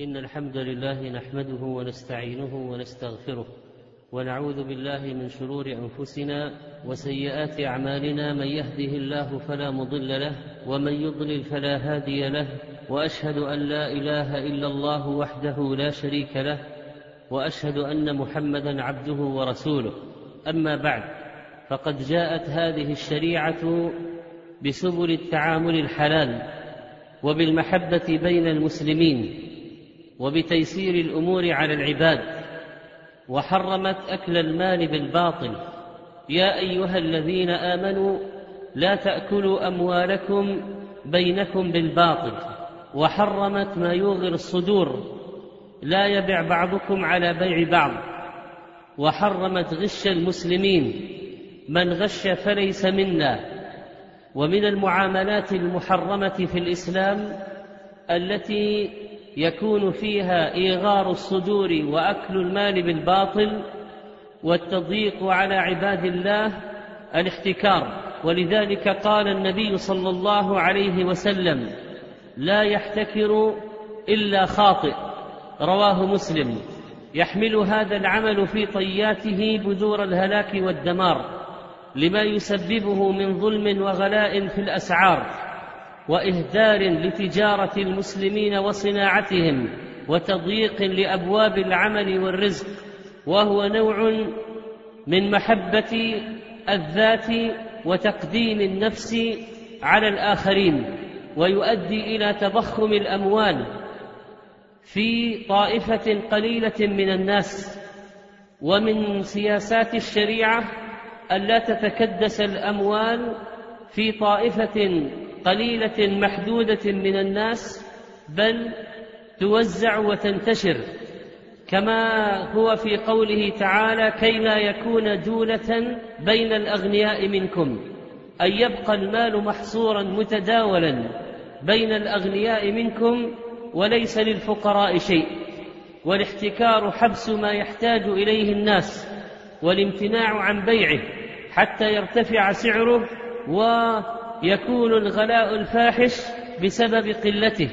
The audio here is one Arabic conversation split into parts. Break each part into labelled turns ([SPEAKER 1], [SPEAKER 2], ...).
[SPEAKER 1] إن الحمد لله نحمده ونستعينه ونستغفره ونعوذ بالله من شرور أنفسنا وسيئات أعمالنا من يهده الله فلا مضل له ومن يضلل فلا هادي له وأشهد أن لا إله إلا الله وحده لا شريك له وأشهد أن محمدا عبده ورسوله. أما بعد فقد جاءت هذه الشريعة بسبل التعامل الحلال وبالمحبة بين المسلمين. وبتيسير الأمور على العباد وحرمت أكل المال بالباطل. يا أيها الذين آمنوا لا تأكلوا أموالكم بينكم بالباطل. وحرمت ما يوغر الصدور لا يبع بعضكم على بيع بعض. وحرمت غش المسلمين من غش فليس منا. ومن المعاملات المحرمة في الإسلام التي يكون فيها إيغار الصدور وأكل المال بالباطل والتضييق على عباد الله الاحتكار. ولذلك قال النبي صلى الله عليه وسلم لا يحتكر إلا خاطئ رواه مسلم. يحمل هذا العمل في طياته بذور الهلاك والدمار لما يسببه من ظلم وغلاء في الأسعار. وإهدار لتجارة المسلمين وصناعتهم وتضييق لأبواب العمل والرزق وهو نوع من محبة الذات وتقديم النفس على الآخرين ويؤدي إلى تضخم الأموال في طائفة قليلة من الناس ومن سياسات الشريعة الا تتكدس الأموال في طائفة قليلة محدودة من الناس بل توزع وتنتشر. كما هو في قوله تعالى كي لا يكون دولة بين الأغنياء منكم. ان يبقى المال محصورا متداولا بين الأغنياء منكم وليس للفقراء شيء. والاحتكار حبس ما يحتاج إليه الناس والامتناع عن بيعه حتى يرتفع سعره و يكون الغلاء الفاحش بسبب قلته.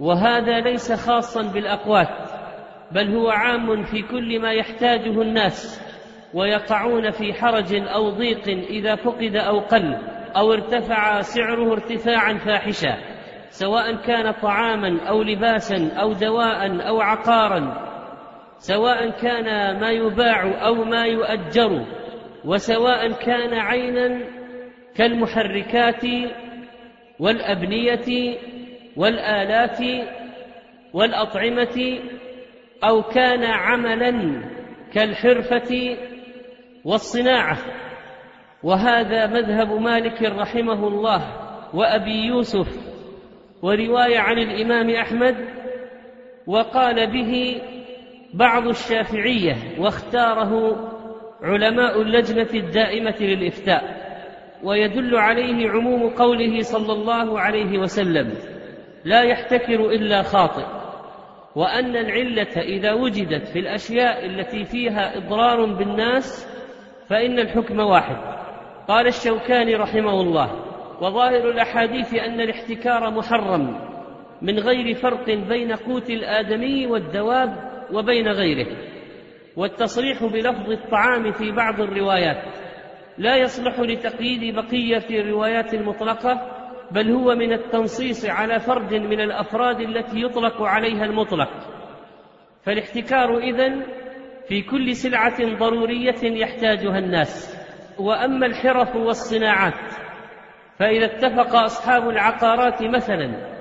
[SPEAKER 1] وهذا ليس خاصا بالأقوات بل هو عام في كل ما يحتاجه الناس ويقعون في حرج أو ضيق إذا فقد أو قل أو ارتفع سعره ارتفاعا فاحشا سواء كان طعاما أو لباسا أو دواء أو عقارا سواء كان ما يباع أو ما يؤجر وسواء كان عينا كالمحركات والأبنية والآلات والأطعمة أو كان عملا كالحرفة والصناعة. وهذا مذهب مالك رحمه الله وأبي يوسف ورواية عن الإمام أحمد وقال به بعض الشافعية واختاره علماء اللجنة الدائمة للإفتاء. ويدل عليه عموم قوله صلى الله عليه وسلم لا يحتكر إلا خاطئ وأن العلة إذا وجدت في الأشياء التي فيها إضرار بالناس فإن الحكم واحد. قال الشوكاني رحمه الله وظاهر الأحاديث أن الاحتكار محرم من غير فرق بين قوت الآدمي والدواب وبين غيره والتصريح بلفظ الطعام في بعض الروايات. لا يصلح لتقييد بقية الروايات المطلقة بل هو من التنصيص على فرد من الأفراد التي يطلق عليها المطلق. فالاحتكار إذن في كل سلعة ضرورية يحتاجها الناس. وأما الحرف والصناعات فإذا اتفق أصحاب العقارات مثلا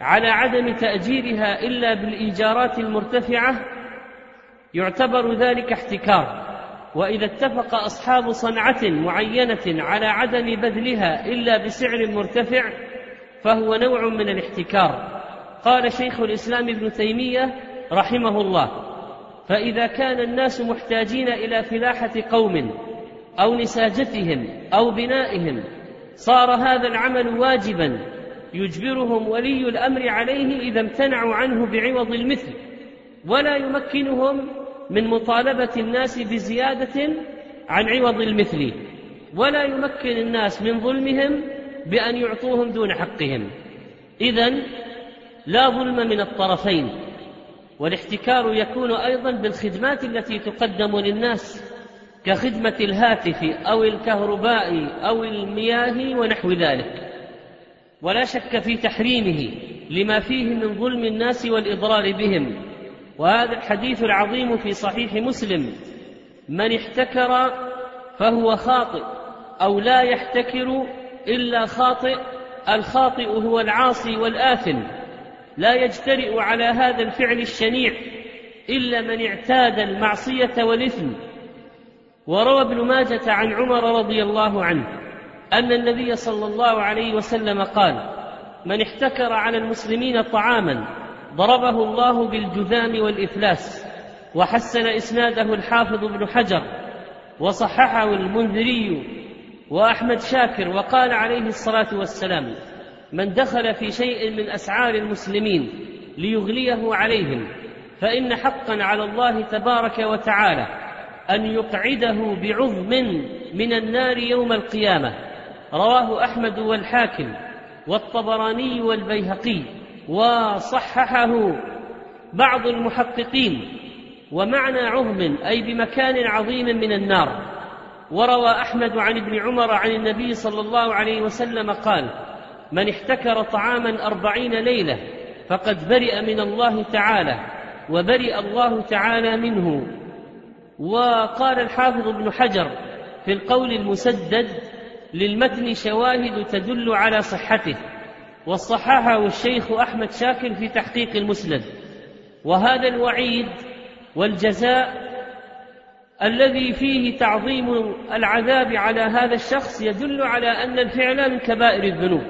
[SPEAKER 1] على عدم تأجيرها إلا بالإيجارات المرتفعة يعتبر ذلك احتكار. وإذا اتفق أصحاب صنعة معينة على عدم بذلها إلا بسعر مرتفع فهو نوع من الاحتكار. قال شيخ الإسلام ابن تيمية رحمه الله فإذا كان الناس محتاجين إلى فلاحة قوم أو نساجتهم أو بنائهم صار هذا العمل واجبا يجبرهم ولي الأمر عليه إذا امتنعوا عنه بعوض المثل ولا يمكنهم من مطالبة الناس بزيادة عن عوض المثل ولا يمكن الناس من ظلمهم بأن يعطوهم دون حقهم. إذا لا ظلم من الطرفين والاحتكار يكون أيضا بالخدمات التي تقدم للناس كخدمة الهاتف أو الكهرباء أو المياه ونحو ذلك. ولا شك في تحريمه لما فيه من ظلم الناس والإضرار بهم. وهذا الحديث العظيم في صحيح مسلم. من احتكر فهو خاطئ أو لا يحتكر إلا خاطئ الخاطئ هو العاصي والآثم. لا يجترئ على هذا الفعل الشنيع إلا من اعتاد المعصية والإثم. وروى ابن ماجة عن عمر رضي الله عنه أن النبي صلى الله عليه وسلم قال من احتكر على المسلمين طعاما ضربه الله بالجذام والإفلاس وحسن إسناده الحافظ ابن حجر وصححه المنذري وأحمد شاكر وقال عليه الصلاة والسلام من دخل في شيء من أسعار المسلمين ليغليه عليهم فإن حقا على الله تبارك وتعالى أن يقعده بعظم من النار يوم القيامة. رواه أحمد والحاكم والطبراني والبيهقي. وصححه بعض المحققين ومعنى عظم أي بمكان عظيم من النار. وروى أحمد عن ابن عمر عن النبي صلى الله عليه وسلم قال من احتكر طعاما أربعين ليلة فقد برئ من الله تعالى وبرئ الله تعالى منه. وقال الحافظ ابن حجر في القول المسدد للمتن شواهد تدل على صحته. وصححه الشيخ أحمد شاكر في تحقيق المسند. وهذا الوعيد والجزاء الذي فيه تعظيم العذاب على هذا الشخص يدل على أن الفعل من كبائر الذنوب.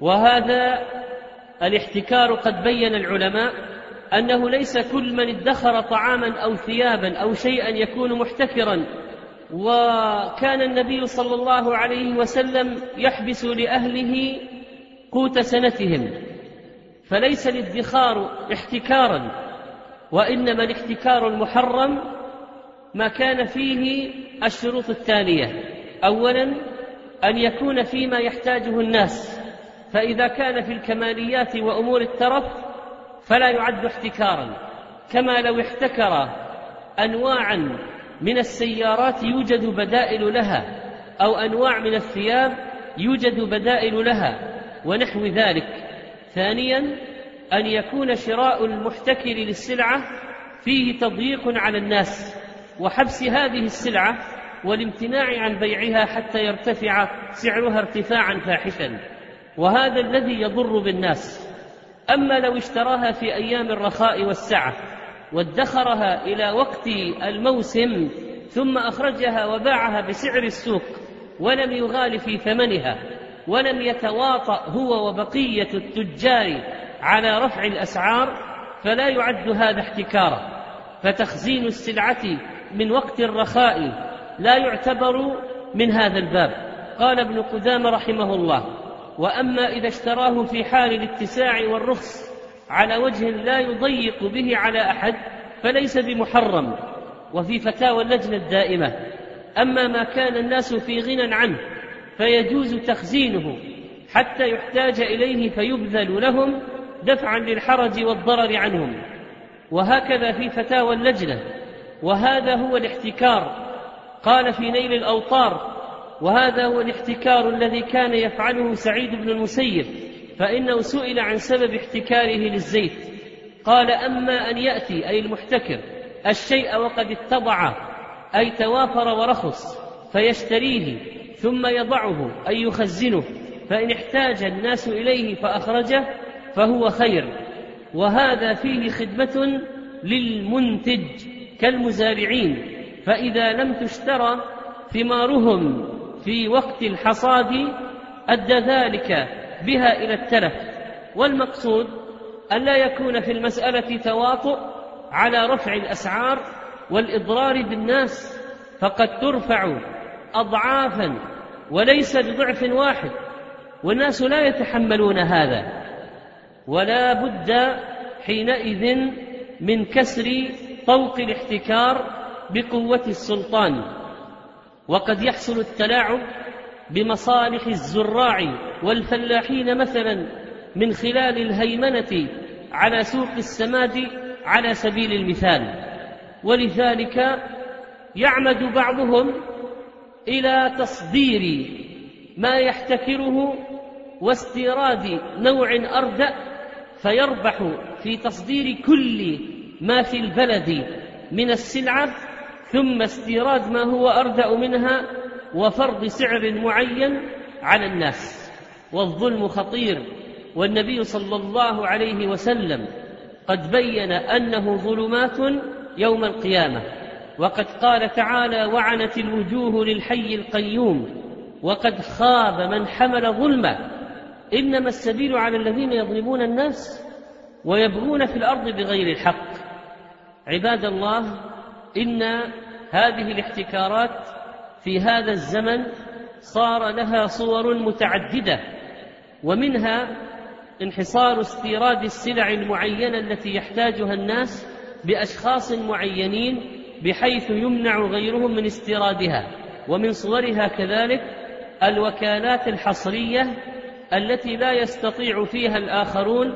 [SPEAKER 1] وهذا الاحتكار قد بين العلماء أنه ليس كل من ادخر طعاما أو ثيابا أو شيئا يكون محتكرا. وكان النبي صلى الله عليه وسلم يحبس لأهله قوت سنتهم فليس الادخار احتكارا وإنما الاحتكار المحرم ما كان فيه الشروط التالية. أولا أن يكون فيما يحتاجه الناس فإذا كان في الكماليات وأمور الترف فلا يعد احتكارا. كما لو احتكر أنواعا من السيارات يوجد بدائل لها أو أنواع من الثياب يوجد بدائل لها. ونحو ذلك. ثانيا أن يكون شراء المحتكر للسلعة فيه تضييق على الناس وحبس هذه السلعة والامتناع عن بيعها حتى يرتفع سعرها ارتفاعا فاحشا. وهذا الذي يضر بالناس. أما لو اشتراها في أيام الرخاء والسعة وادخرها إلى وقت الموسم ثم أخرجها وباعها بسعر السوق ولم يغال في ثمنها ولم يتواطأ هو وبقية التجار على رفع الأسعار فلا يعد هذا احتكارا فتخزين السلعة من وقت الرخاء لا يعتبر من هذا الباب. قال ابن قدام رحمه الله وأما إذا اشتراه في حال الاتساع والرخص على وجه لا يضيق به على أحد فليس بمحرم. وفي فتاوى اللجنة الدائمة أما ما كان الناس في غنى عنه فيجوز تخزينه حتى يحتاج إليه فيبذل لهم دفعا للحرج والضرر عنهم. وهكذا في فتاوى اللجنة. وهذا هو الاحتكار. قال في نيل الأوطار وهذا هو الاحتكار الذي كان يفعله سعيد بن المسيب فإنه سئل عن سبب احتكاره للزيت. قال أما أن يأتي أي المحتكر الشيء وقد اتضع أي توافر ورخص فيشتريه. ثم يضعه أي يخزنه فإن احتاج الناس إليه فأخرجه فهو خير. وهذا فيه خدمة للمنتج كالمزارعين فإذا لم تشترى ثمارهم في وقت الحصاد أدى ذلك بها إلى التلف. والمقصود أن لا يكون في المسألة تواطؤ على رفع الأسعار والإضرار بالناس فقد ترفع اضعافا وليس بضعف واحد. والناس لا يتحملون هذا. ولا بد حينئذ من كسر طوق الاحتكار بقوة السلطان. وقد يحصل التلاعب بمصالح الزراع والفلاحين مثلا من خلال الهيمنة على سوق السماد على سبيل المثال. ولذلك يعمد بعضهم إلى تصدير ما يحتكره واستيراد نوع اردأ فيربح في تصدير كل ما في البلد من السلعة ثم استيراد ما هو اردأ منها وفرض سعر معين على الناس. والظلم خطير والنبي صلى الله عليه وسلم قد بين أنه ظلمات يوم القيامة. وقد قال تعالى وعنت الوجوه للحي القيوم وقد خاب من حمل ظلما إنما السبيل على الذين يظلمون الناس ويبغون في الأرض بغير الحق. عباد الله إن هذه الاحتكارات في هذا الزمن صار لها صور متعددة ومنها انحصار استيراد السلع المعينة التي يحتاجها الناس بأشخاص معينين بحيث يمنع غيرهم من استيرادها ومن صورها كذلك الوكالات الحصرية التي لا يستطيع فيها الآخرون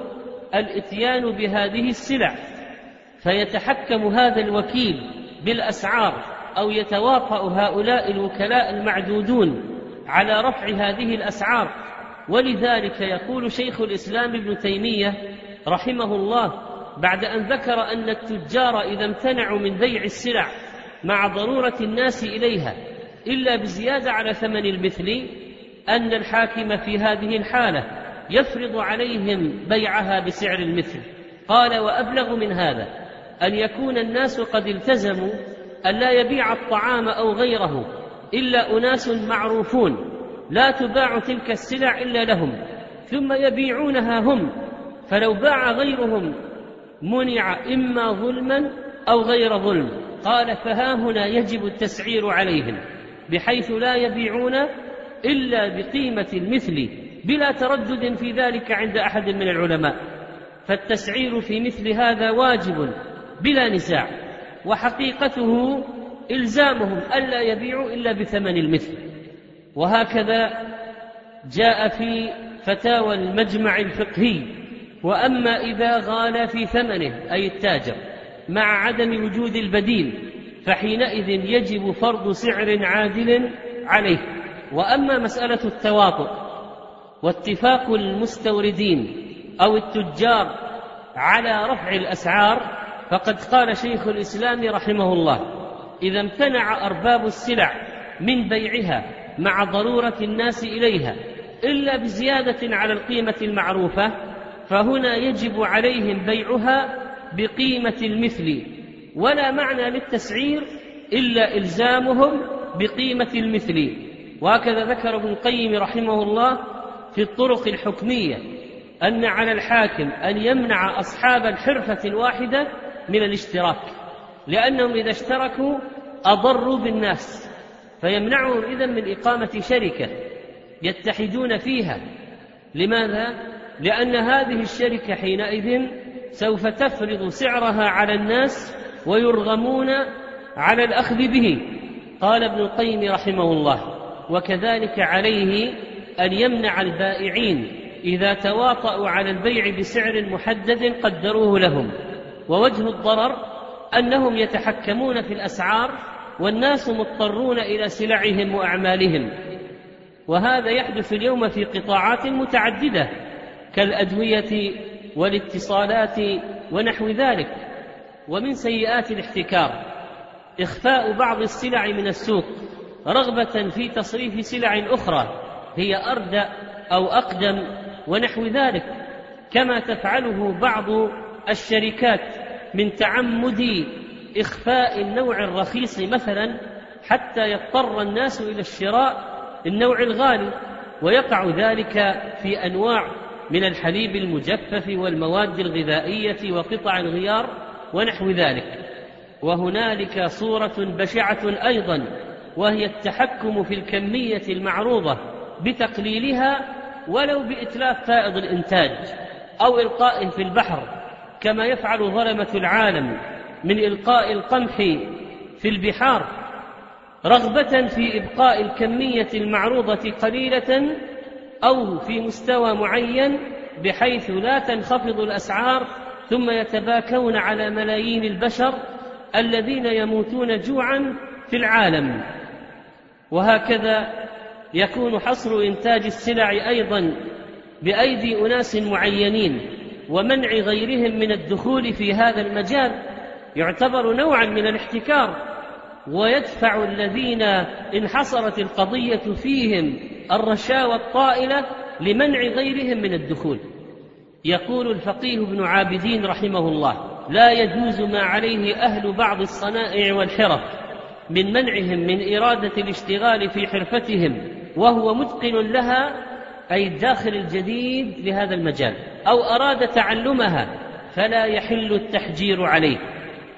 [SPEAKER 1] الإتيان بهذه السلع. فيتحكم هذا الوكيل بالأسعار أو يتواطأ هؤلاء الوكلاء المعدودون على رفع هذه الأسعار. ولذلك يقول شيخ الإسلام ابن تيمية رحمه الله بعد أن ذكر أن التجار إذا امتنعوا من بيع السلع مع ضرورة الناس إليها إلا بزيادة على ثمن المثل أن الحاكم في هذه الحالة يفرض عليهم بيعها بسعر المثل. قال وأبلغ من هذا أن يكون الناس قد التزموا أن لا يبيع الطعام أو غيره إلا أناس معروفون لا تباع تلك السلع إلا لهم ثم يبيعونها هم فلو باع غيرهم منع إما ظلما أو غير ظلم. قال فها هنا يجب التسعير عليهم بحيث لا يبيعون إلا بقيمة المثل بلا تردد في ذلك عند أحد من العلماء. فالتسعير في مثل هذا واجب بلا نزاع وحقيقته إلزامهم ألا يبيعوا إلا بثمن المثل. وهكذا جاء في فتاوى المجمع الفقهي وأما إذا غال في ثمنه أي التاجر مع عدم وجود البديل فحينئذ يجب فرض سعر عادل عليه. وأما مسألة التواطؤ واتفاق المستوردين أو التجار على رفع الأسعار فقد قال شيخ الإسلام رحمه الله إذا امتنع أرباب السلع من بيعها مع ضرورة الناس إليها إلا بزيادة على القيمة المعروفة فهنا يجب عليهم بيعها بقيمة المثل ولا معنى للتسعير إلا إلزامهم بقيمة المثل وهكذا ذكر ابن القيم رحمه الله في الطرق الحكمية أن على الحاكم أن يمنع أصحاب الحرفة الواحدة من الاشتراك لأنهم إذا اشتركوا أضروا بالناس فيمنعهم إذن من إقامة شركة يتحدون فيها لماذا؟ لأن هذه الشركة حينئذ سوف تفرض سعرها على الناس ويرغمون على الأخذ به. قال ابن القيم رحمه الله وكذلك عليه أن يمنع البائعين إذا تواطؤوا على البيع بسعر محدد قدروه لهم. ووجه الضرر أنهم يتحكمون في الأسعار والناس مضطرون إلى سلعهم وأعمالهم. وهذا يحدث اليوم في قطاعات متعددة كالأدوية والاتصالات ونحو ذلك ومن سيئات الاحتكار إخفاء بعض السلع من السوق رغبة في تصريف سلع أخرى هي اردى أو أقدم ونحو ذلك كما تفعله بعض الشركات من تعمد إخفاء النوع الرخيص مثلا حتى يضطر الناس إلى الشراء النوع الغالي ويقع ذلك في أنواع من الحليب المجفف والمواد الغذائية وقطع الغيار ونحو ذلك. وهنالك صورة بشعة أيضا وهي التحكم في الكمية المعروضة بتقليلها ولو بإتلاف فائض الإنتاج أو إلقاء في البحر كما يفعل ظلمة العالم من إلقاء القمح في البحار رغبة في إبقاء الكمية المعروضة قليلة أو في مستوى معين بحيث لا تنخفض الأسعار ثم يتباكون على ملايين البشر الذين يموتون جوعا في العالم. وهكذا يكون حصر إنتاج السلع أيضا بأيدي أناس معينين ومنع غيرهم من الدخول في هذا المجال يعتبر نوعا من الاحتكار ويدفع الذين انحصرت القضية فيهم الرشاوى الطائله لمنع غيرهم من الدخول. يقول الفقيه ابن عابدين رحمه الله لا يجوز ما عليه أهل بعض الصنائع والحرف من منعهم من إرادة الاشتغال في حرفتهم وهو متقن لها أي الداخل الجديد لهذا المجال أو أراد تعلمها فلا يحل التحجير عليه.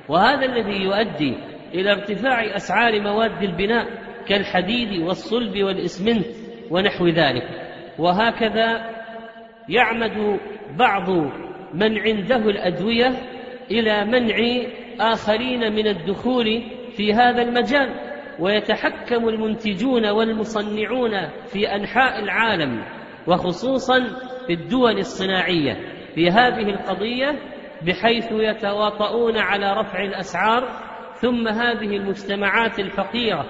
[SPEAKER 1] وهذا الذي يؤدي إلى ارتفاع أسعار مواد البناء كالحديد والصلب والإسمنت ونحو ذلك. وهكذا يعمد بعض من عنده الأدوية إلى منع آخرين من الدخول في هذا المجال. ويتحكم المنتجون والمصنعون في أنحاء العالم وخصوصا في الدول الصناعية في هذه القضية بحيث يتواطؤون على رفع الأسعار ثم هذه المجتمعات الفقيرة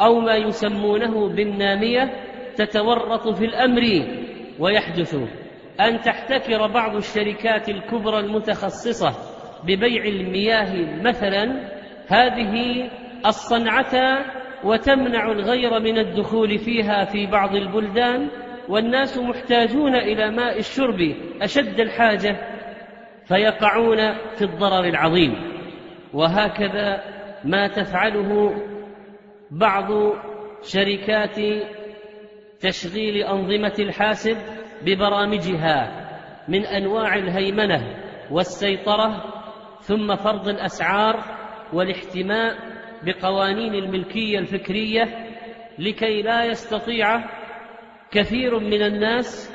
[SPEAKER 1] أو ما يسمونه بالنامية تتورط في الأمر ويحدث أن تحتكر بعض الشركات الكبرى المتخصصة ببيع المياه مثلا هذه الصنعة وتمنع الغير من الدخول فيها في بعض البلدان والناس محتاجون إلى ماء الشرب أشد الحاجة فيقعون في الضرر العظيم. وهكذا ما تفعله بعض شركات تشغيل أنظمة الحاسب ببرامجها من أنواع الهيمنة والسيطرة ثم فرض الأسعار والاحتماء بقوانين الملكية الفكرية لكي لا يستطيع كثير من الناس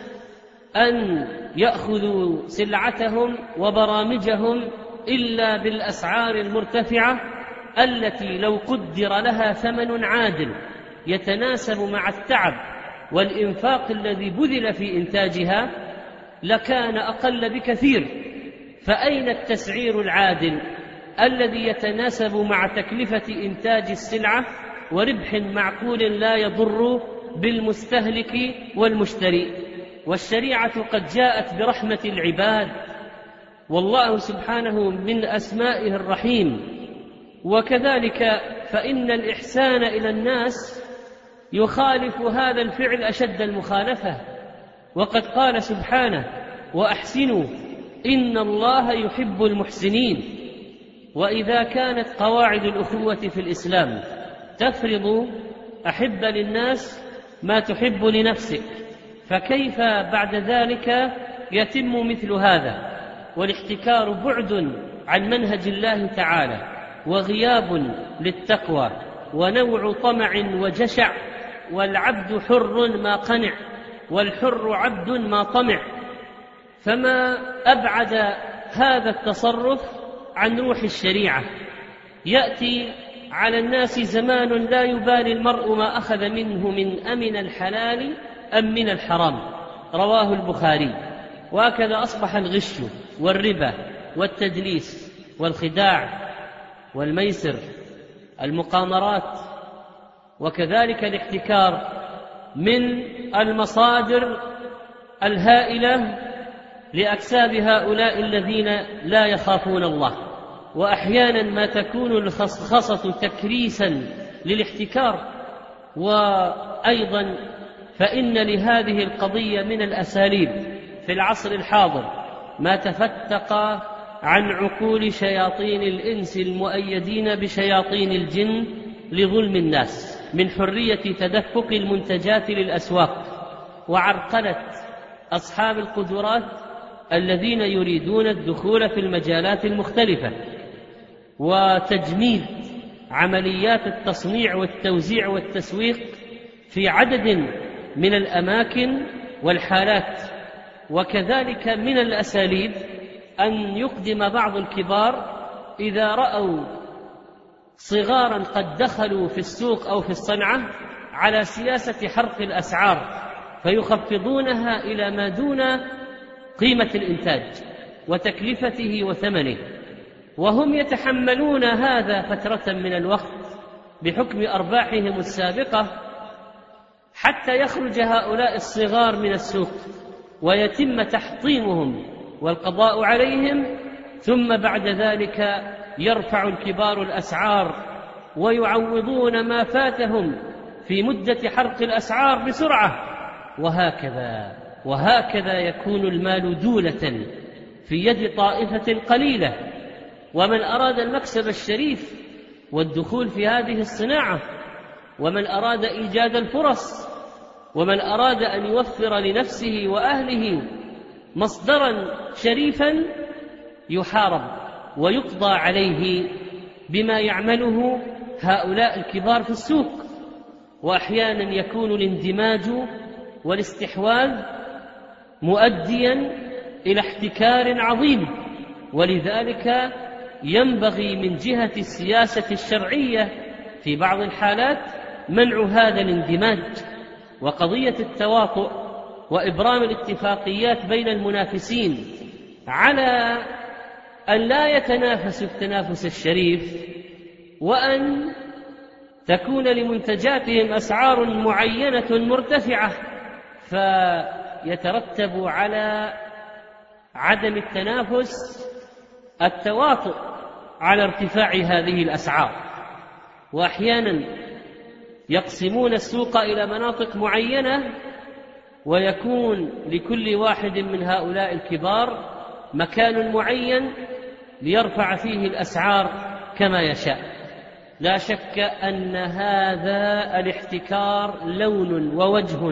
[SPEAKER 1] أن يأخذوا سلعتهم وبرامجهم إلا بالأسعار المرتفعة التي لو قدر لها ثمن عادل يتناسب مع التعب والإنفاق الذي بذل في إنتاجها لكان أقل بكثير فأين التسعير العادل الذي يتناسب مع تكلفة إنتاج السلعة وربح معقول لا يضر بالمستهلك والمشتري؟ والشريعة قد جاءت برحمة العباد والله سبحانه من أسمائه الرحيم. وكذلك فإن الإحسان إلى الناس يخالف هذا الفعل أشد المخالفة. وقد قال سبحانه وأحسنوا إن الله يحب المحسنين. وإذا كانت قواعد الأخوة في الإسلام تفرض أحب للناس ما تحب لنفسك فكيف بعد ذلك يتم مثل هذا؟ والاحتكار بعد عن منهج الله تعالى وغياب للتقوى ونوع طمع وجشع والعبد حر ما قنع والحر عبد ما طمع. فما أبعد هذا التصرف عن روح الشريعة. يأتي على الناس زمان لا يبالي المرء ما أخذ منه من أمن الحلال أم من الحرام. رواه البخاري. وهكذا أصبح الغش والربا والتدليس والخداع والميسر المقامرات وكذلك الاحتكار من المصادر الهائلة لأكساب هؤلاء الذين لا يخافون الله. وأحيانا ما تكون الخصخصة تكريسا للاحتكار. وأيضا فإن لهذه القضية من الأساليب في العصر الحاضر ما تفتق عن عقول شياطين الإنس المؤيدين بشياطين الجن لظلم الناس. من حرية تدفق المنتجات للأسواق وعرقله أصحاب القدرات الذين يريدون الدخول في المجالات المختلفة وتجميد عمليات التصنيع والتوزيع والتسويق في عدد من الأماكن والحالات وكذلك من الأساليب أن يقدم بعض الكبار إذا رأوا صغارا قد دخلوا في السوق أو في الصنعة على سياسة حرق الأسعار فيخفضونها إلى ما دون قيمة الإنتاج وتكلفته وثمنه. وهم يتحملون هذا فترة من الوقت بحكم أرباحهم السابقة حتى يخرج هؤلاء الصغار من السوق ويتم تحطيمهم والقضاء عليهم ثم بعد ذلك يرفع الكبار الأسعار ويعوضون ما فاتهم في مدة حرق الأسعار بسرعة. وهكذا وهكذا يكون المال دولة في يد طائفة قليلة. ومن أراد المكسب الشريف والدخول في هذه الصناعة ومن أراد إيجاد الفرص ومن أراد أن يوفر لنفسه وأهله مصدرا شريفا يحارب. ويقضى عليه بما يعمله هؤلاء الكبار في السوق. وأحيانا يكون الاندماج والاستحواذ مؤديا إلى احتكار عظيم ولذلك ينبغي من جهة السياسة الشرعية في بعض الحالات منع هذا الاندماج. وقضية التواطؤ وإبرام الاتفاقيات بين المنافسين على أن لا يتنافسوا التنافس الشريف وأن تكون لمنتجاتهم أسعار معينة مرتفعة فيترتب على عدم التنافس التواطؤ على ارتفاع هذه الأسعار. وأحيانا يقسمون السوق إلى مناطق معينة ويكون لكل واحد من هؤلاء الكبار مكان معين ليرفع فيه الأسعار كما يشاء. لا شك أن هذا الاحتكار لون ووجه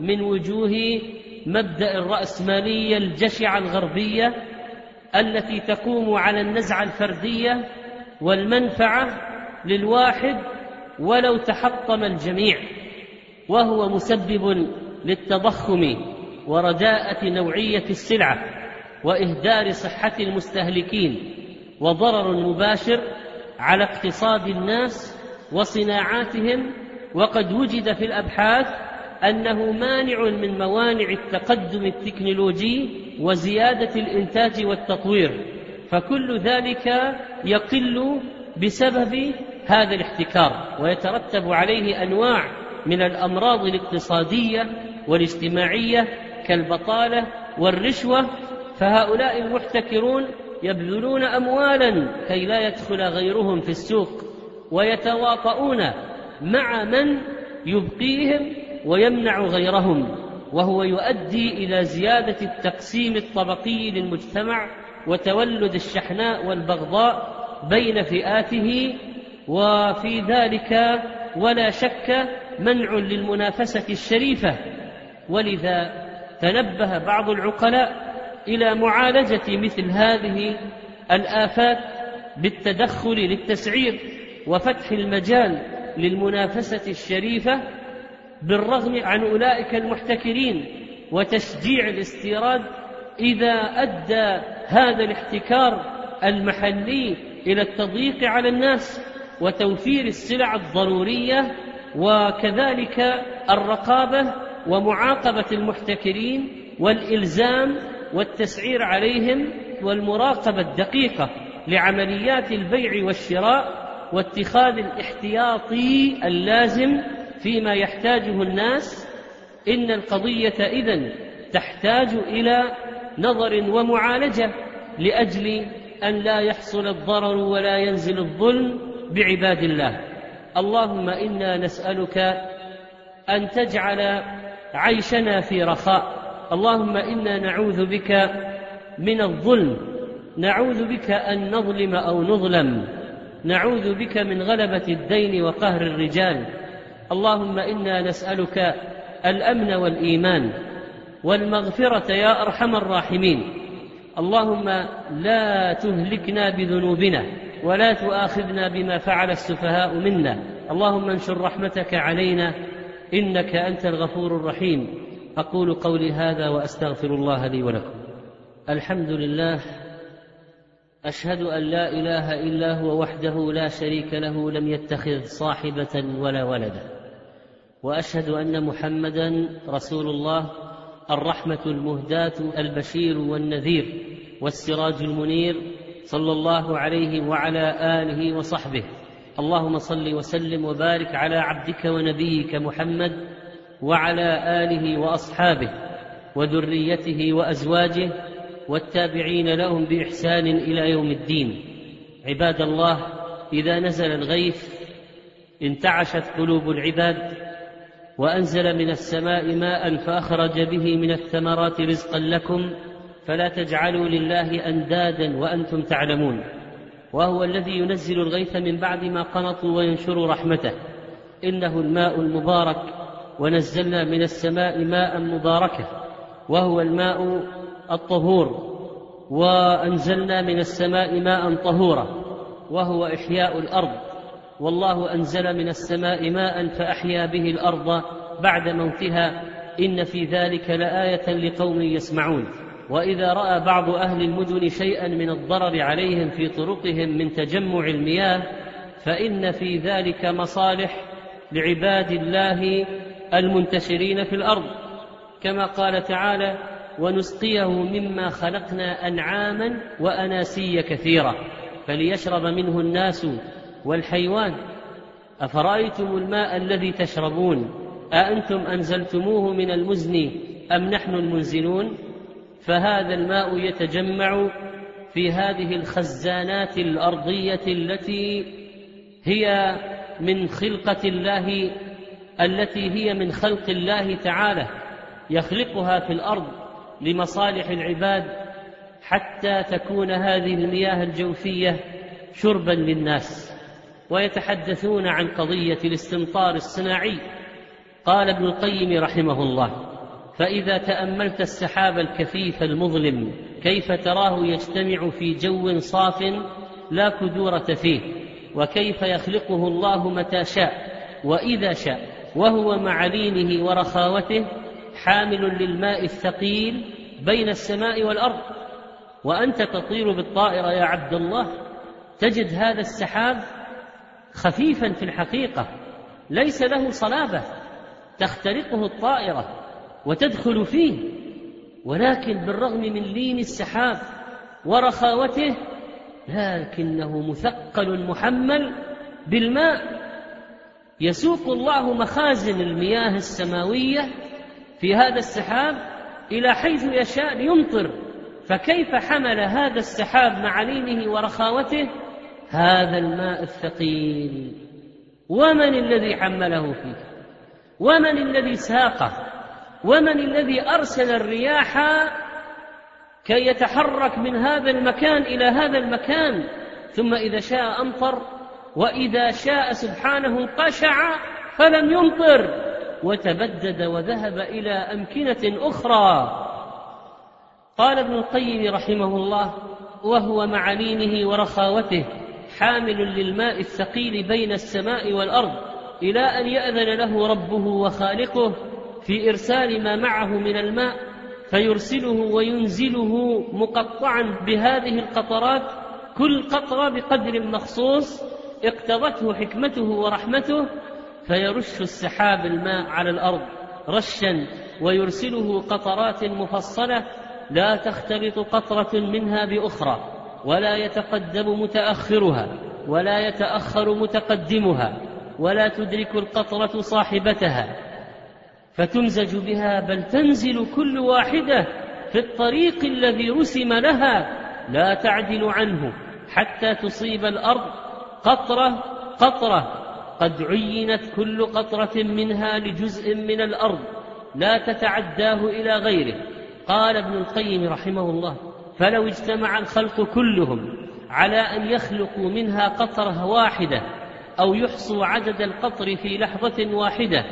[SPEAKER 1] من وجوه مبدأ الرأسمالية الجشعة الغربية التي تقوم على النزعة الفردية والمنفعة للواحد ولو تحطم الجميع وهو مسبب للتضخم ورداءه نوعية السلعة. وإهدار صحة المستهلكين وضرر مباشر على اقتصاد الناس وصناعاتهم. وقد وجد في الأبحاث أنه مانع من موانع التقدم التكنولوجي وزيادة الإنتاج والتطوير فكل ذلك يقل بسبب هذا الاحتكار ويترتب عليه أنواع من الأمراض الاقتصادية والاجتماعية كالبطالة والرشوة فهؤلاء المحتكرون يبذلون اموالا كي لا يدخل غيرهم في السوق ويتواطؤون مع من يبقيهم ويمنع غيرهم وهو يؤدي إلى زيادة التقسيم الطبقي للمجتمع وتولد الشحناء والبغضاء بين فئاته وفي ذلك ولا شك منع للمنافسة الشريفة. ولذا تنبه بعض العقلاء إلى معالجة مثل هذه الآفات بالتدخل للتسعير وفتح المجال للمنافسة الشريفة بالرغم عن أولئك المحتكرين وتشجيع الاستيراد إذا أدى هذا الاحتكار المحلي إلى التضييق على الناس وتوفير السلع الضرورية وكذلك الرقابة ومعاقبة المحتكرين والإلزام والتسعير عليهم والمراقبة الدقيقة لعمليات البيع والشراء واتخاذ الاحتياطي اللازم فيما يحتاجه الناس إن القضية إذن تحتاج إلى نظر ومعالجة لأجل أن لا يحصل الضرر ولا ينزل الظلم بعباد الله. اللهم إنا نسألك أن تجعل عيشنا في رخاء. اللهم إنا نعوذ بك من الظلم نعوذ بك أن نظلم أو نظلم نعوذ بك من غلبة الدين وقهر الرجال. اللهم إنا نسألك الأمن والإيمان والمغفرة يا أرحم الراحمين. اللهم لا تهلكنا بذنوبنا ولا تؤاخذنا بما فعل السفهاء منا. اللهم انشر رحمتك علينا إنك أنت الغفور الرحيم. أقول قولي هذا وأستغفر الله لي ولكم. الحمد لله أشهد أن لا إله إلا هو وحده لا شريك له لم يتخذ صاحبة ولا ولدا. وأشهد أن محمدا رسول الله الرحمة المهداة البشير والنذير والسراج المنير صلى الله عليه وعلى آله وصحبه. اللهم صل وسلم وبارك على عبدك ونبيك محمد وعلى آله وأصحابه وذريته وأزواجه والتابعين لهم بإحسان إلى يوم الدين. عباد الله إذا نزل الغيث انتعشت قلوب العباد وأنزل من السماء ماء فأخرج به من الثمرات رزقا لكم فلا تجعلوا لله أندادا وأنتم تعلمون. وهو الذي ينزل الغيث من بعد ما قنطوا وينشر رحمته. إنه الماء المبارك ونزلنا من السماء ماء مباركا وهو الماء الطهور وأنزلنا من السماء ماء طهورا وهو إحياء الأرض والله أنزل من السماء ماء فأحيا به الأرض بعد موتها إن في ذلك لآية لقوم يسمعون. وإذا رأى بعض أهل المدن شيئا من الضرر عليهم في طرقهم من تجمع المياه فإن في ذلك مصالح لعباد الله المنتشرين في الأرض كما قال تعالى ونسقيه مما خلقنا أنعاما وأناسيا كثيرا فليشرب منه الناس والحيوان. أفرأيتم الماء الذي تشربون؟ أأنتم أنزلتموه من المزن أم نحن المنزلون؟ فهذا الماء يتجمع في هذه الخزانات الأرضية التي هي من خلقة الله التي هي من خلق الله تعالى يخلقها في الأرض لمصالح العباد حتى تكون هذه المياه الجوفية شربا للناس. ويتحدثون عن قضية الاستمطار الصناعي. قال ابن القيم رحمه الله فإذا تأملت السحاب الكثيف المظلم كيف تراه يجتمع في جو صاف لا كدورة فيه وكيف يخلقه الله متى شاء وإذا شاء؟ وهو مع لينه ورخاوته حامل للماء الثقيل بين السماء والأرض. وأنت تطير بالطائرة يا عبد الله تجد هذا السحاب خفيفا في الحقيقة ليس له صلابة تخترقه الطائرة وتدخل فيه. ولكن بالرغم من لين السحاب ورخاوته لكنه مثقل محمل بالماء. يسوق الله مخازن المياه السماوية في هذا السحاب إلى حيث يشاء ليمطر. فكيف حمل هذا السحاب مع لينه ورخاوته؟ هذا الماء الثقيل. ومن الذي حمله فيه؟ ومن الذي ساقه؟ ومن الذي أرسل الرياح كي يتحرك من هذا المكان إلى هذا المكان؟ ثم إذا شاء أمطر وإذا شاء سبحانه قشع فلم يمطر وتبدد وذهب إلى أمكنة أخرى. قال ابن القيم رحمه الله وهو مع لينه ورخاوته حامل للماء الثقيل بين السماء والأرض إلى أن يأذن له ربه وخالقه في إرسال ما معه من الماء فيرسله وينزله مقطعا بهذه القطرات كل قطرة بقدر مخصوص اقتضته حكمته ورحمته فيرش السحاب الماء على الأرض رشا ويرسله قطرات مفصلة لا تختلط قطرة منها بأخرى ولا يتقدم متأخرها ولا يتأخر متقدمها ولا تدرك القطرة صاحبتها. فتمزج بها بل تنزل كل واحدة في الطريق الذي رسم لها لا تعدل عنه حتى تصيب الأرض قطرة قطرة. قد عينت كل قطرة منها لجزء من الأرض لا تتعداه إلى غيره. قال ابن القيم رحمه الله فلو اجتمع الخلق كلهم على أن يخلقوا منها قطرة واحدة أو يحصوا عدد القطر في لحظة واحدة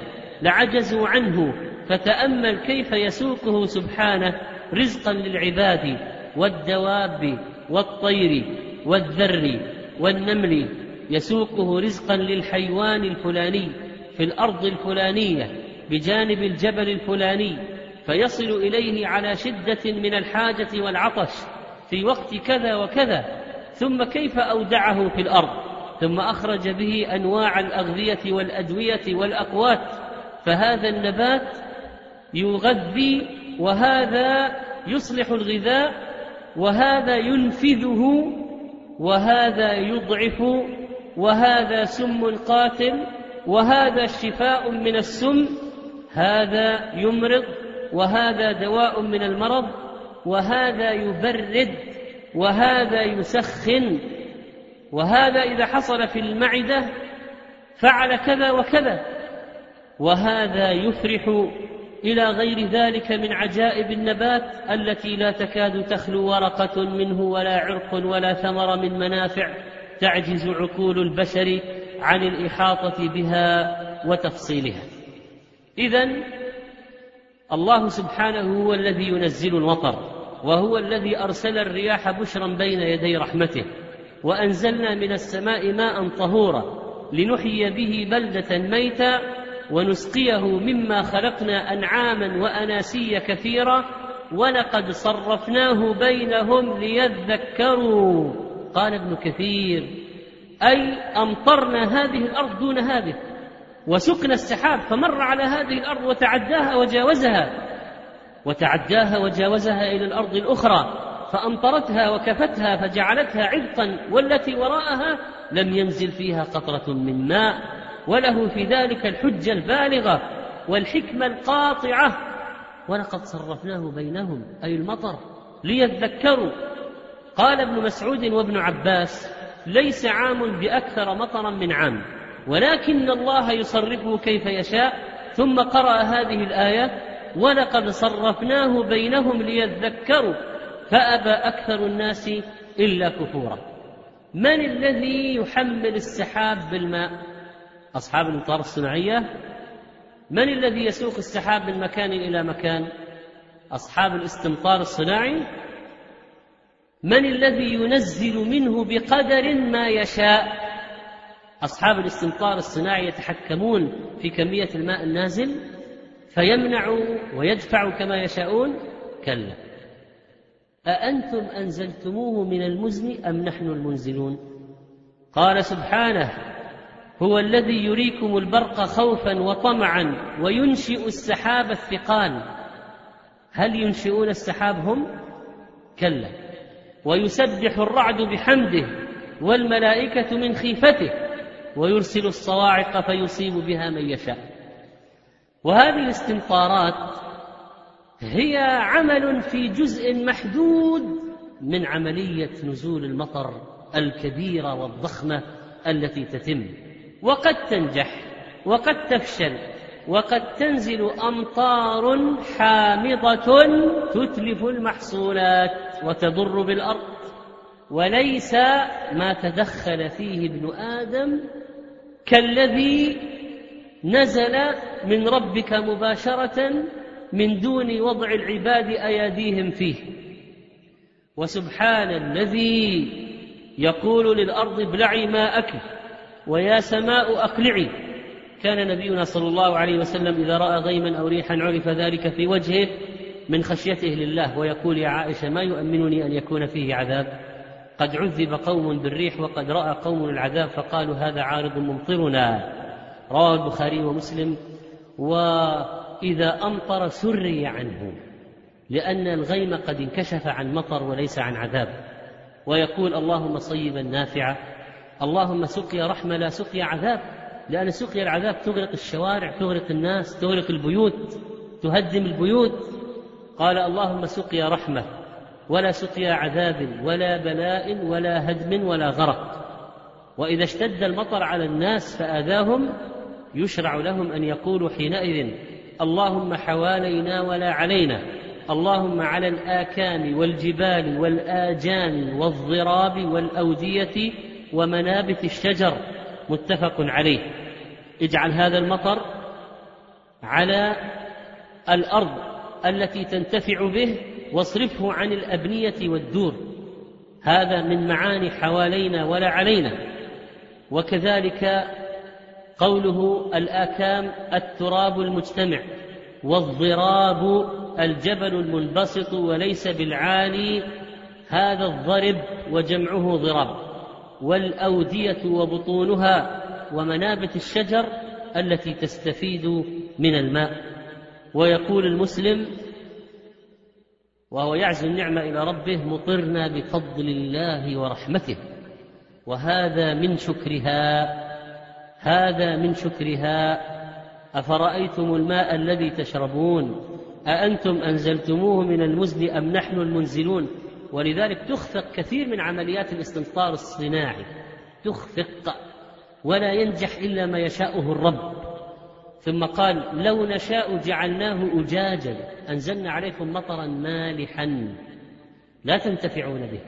[SPEAKER 1] لعجزوا عنه فتأمل كيف يسوقه سبحانه رزقا للعباد والدواب والطير والذر. والنمل يسوقه رزقا للحيوان الفلاني في الأرض الفلانية بجانب الجبل الفلاني فيصل إليه على شدة من الحاجة والعطش في وقت كذا وكذا ثم كيف أودعه في الأرض؟ ثم أخرج به أنواع الأغذية والأدوية والأقوات فهذا النبات يغذي وهذا يصلح الغذاء وهذا ينفذه وهذا يضعف وهذا سم قاتل وهذا شفاء من السم هذا يمرض وهذا دواء من المرض وهذا يبرد وهذا يسخن وهذا إذا حصل في المعدة فعل كذا وكذا وهذا يفرح إلى غير ذلك من عجائب النبات التي لا تكاد تخلو ورقة منه ولا عرق ولا ثمر من منافع تعجز عقول البشر عن الإحاطة بها وتفصيلها. اذا الله سبحانه هو الذي ينزل المطر وهو الذي أرسل الرياح بشرا بين يدي رحمته وأنزلنا من السماء ماء طهورا لنحيي به بلدة ميتا ونسقيه مما خلقنا أنعاما وأناسيا كثيرا ولقد صرفناه بينهم ليذكروا. قال ابن كثير أي أمطرنا هذه الأرض دون هذه وسقنا السحاب فمر على هذه الأرض وتعداها وجاوزها وتعداها وجاوزها إلى الأرض الأخرى فأمطرتها وكفتها فجعلتها عبقا والتي وراءها لم ينزل فيها قطرة من ماء. وله في ذلك الحجة البالغة والحكمة القاطعة. ولقد صرفناه بينهم أي المطر ليذكروا. قال ابن مسعود وابن عباس ليس عام بأكثر مطرا من عام ولكن الله يصرفه كيف يشاء. ثم قرأ هذه الآية ولقد صرفناه بينهم ليذكروا. فأبى أكثر الناس إلا كفورا. من الذي يحمل السحاب بالماء؟ أصحاب الأمطار الصناعية؟ من الذي يسوق السحاب من مكان إلى مكان؟ أصحاب الاستمطار الصناعي؟ من الذي ينزل منه بقدر ما يشاء؟ أصحاب الاستمطار الصناعي يتحكمون في كمية الماء النازل فيمنع ويدفع كما يشاءون؟ كلا. أأنتم أنزلتموه من المزن أم نحن المنزلون؟ قال سبحانه هو الذي يريكم البرق خوفا وطمعا وينشئ السحاب الثقال. هل ينشئون السحاب هم؟ كلا. ويسبح الرعد بحمده والملائكة من خيفته ويرسل الصواعق فيصيب بها من يشاء. وهذه الاستمطارات هي عمل في جزء محدود من عملية نزول المطر الكبيرة والضخمة التي تتم. وقد تنجح وقد تفشل وقد تنزل أمطار حامضة تتلف المحصولات وتضر بالأرض. وليس ما تدخل فيه ابن آدم كالذي نزل من ربك مباشرة من دون وضع العباد أياديهم فيه. وسبحان الذي يقول للأرض ابلعي ماءك. ويا سماء أقلعي. كان نبينا صلى الله عليه وسلم إذا رأى غيما أو ريحا عرف ذلك في وجهه من خشيته لله ويقول يا عائشة ما يؤمنني أن يكون فيه عذاب؟ قد عذب قوم بالريح وقد رأى قوم العذاب فقالوا هذا عارض ممطرنا. رواه البخاري ومسلم. وإذا أمطر سري عنه لأن الغيم قد انكشف عن مطر وليس عن عذاب. ويقول اللهم صيبا نافعا. اللهم سقيا رحمة لا سقيا عذاب. لأن سقيا العذاب تغرق الشوارع تغرق الناس تغرق البيوت تهدم البيوت. قال اللهم سقيا رحمة ولا سقيا عذاب ولا بلاء ولا هدم ولا غرق. وإذا اشتد المطر على الناس فآذاهم يشرع لهم أن يقولوا حينئذ اللهم حوالينا ولا علينا. اللهم على الآكام والجبال والاجان والضراب والأودية ومنابت الشجر متفق عليه. اجعل هذا المطر على الأرض التي تنتفع به واصرفه عن الأبنية والدور. هذا من معاني حوالينا ولا علينا. وكذلك قوله الآكام التراب المجتمع والضراب الجبل المنبسط وليس بالعالي هذا الضرب وجمعه ضراب. والأودية وبطونها ومنابت الشجر التي تستفيد من الماء. ويقول المسلم وهو يعزو النعمة إلى ربه مطرنا بفضل الله ورحمته. وهذا من شكرها هذا من شكرها. أفرأيتم الماء الذي تشربون؟ أأنتم أنزلتموه من المزن أم نحن المنزلون؟ ولذلك تخفق كثير من عمليات الاستمطار الصناعي. تخفق. ولا ينجح إلا ما يشاءه الرب. ثم قال لو نشاء جعلناه أجاجا. أنزلنا عليكم مطرا مالحا. لا تنتفعون به.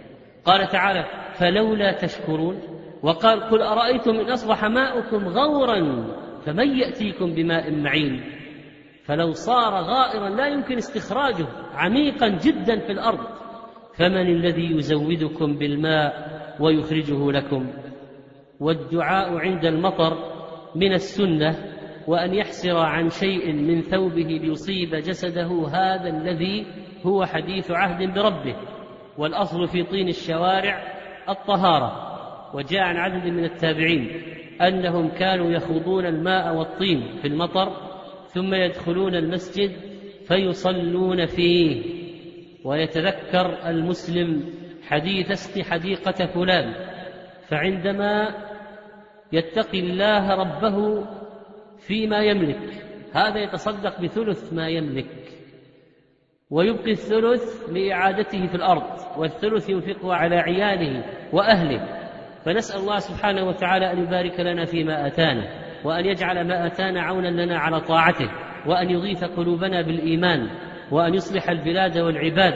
[SPEAKER 1] قال تعالى فلولا تشكرون. وقال قل أرأيتم إن أصبح ماؤكم غورا فمن يأتيكم بماء معين؟ فلو صار غائرا لا يمكن استخراجه. عميقا جدا في الأرض. فمن الذي يزودكم بالماء ويخرجه لكم؟ والدعاء عند المطر من السنة وأن يحسر عن شيء من ثوبه ليصيب جسده هذا الذي هو حديث عهد بربه. والأصل في طين الشوارع الطهارة. وجاء عن عدد من التابعين أنهم كانوا يخوضون الماء والطين في المطر ثم يدخلون المسجد فيصلون فيه. ويتذكر المسلم حديث اسق حديقة فلان فعندما يتقي الله ربه فيما يملك هذا يتصدق بثلث ما يملك ويبقي الثلث لإعادته في الأرض والثلث ينفقه على عياله وأهله فنسأل الله سبحانه وتعالى أن يبارك لنا فيما آتانا وأن يجعل ما آتانا عونا لنا على طاعته وأن يغيث قلوبنا بالإيمان وأن يصلح البلاد والعباد.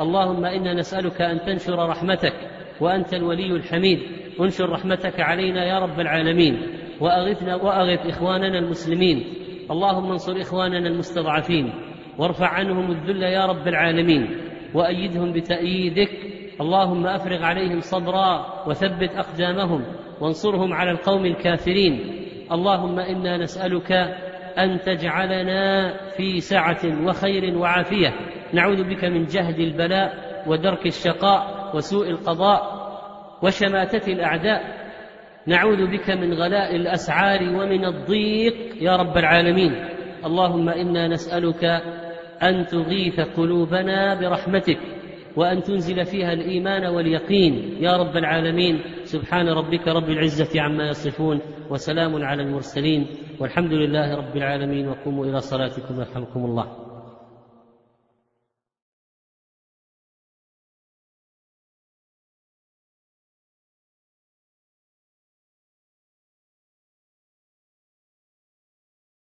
[SPEAKER 1] اللهم إنا نسألك أن تنشر رحمتك وأنت الولي الحميد. انشر رحمتك علينا يا رب العالمين. وأغثنا وأغث إخواننا المسلمين. اللهم انصر إخواننا المستضعفين. وارفع عنهم الذل يا رب العالمين. وأيدهم بتأييدك. اللهم أفرغ عليهم صبرا وثبت أقدامهم. وانصرهم على القوم الكافرين. اللهم إنا نسألك أن تجعلنا في سعة وخير وعافية. نعوذ بك من جهد البلاء ودرك الشقاء وسوء القضاء وشماتة الأعداء. نعوذ بك من غلاء الأسعار ومن الضيق يا رب العالمين. اللهم إنا نسألك أن تغيث قلوبنا برحمتك وأن تنزل فيها الإيمان واليقين يا رب العالمين. سبحان ربك رب العزة عما يصفون وسلام على المرسلين والحمد لله رب العالمين وقوموا إلى صلاتكم يرحمكم الله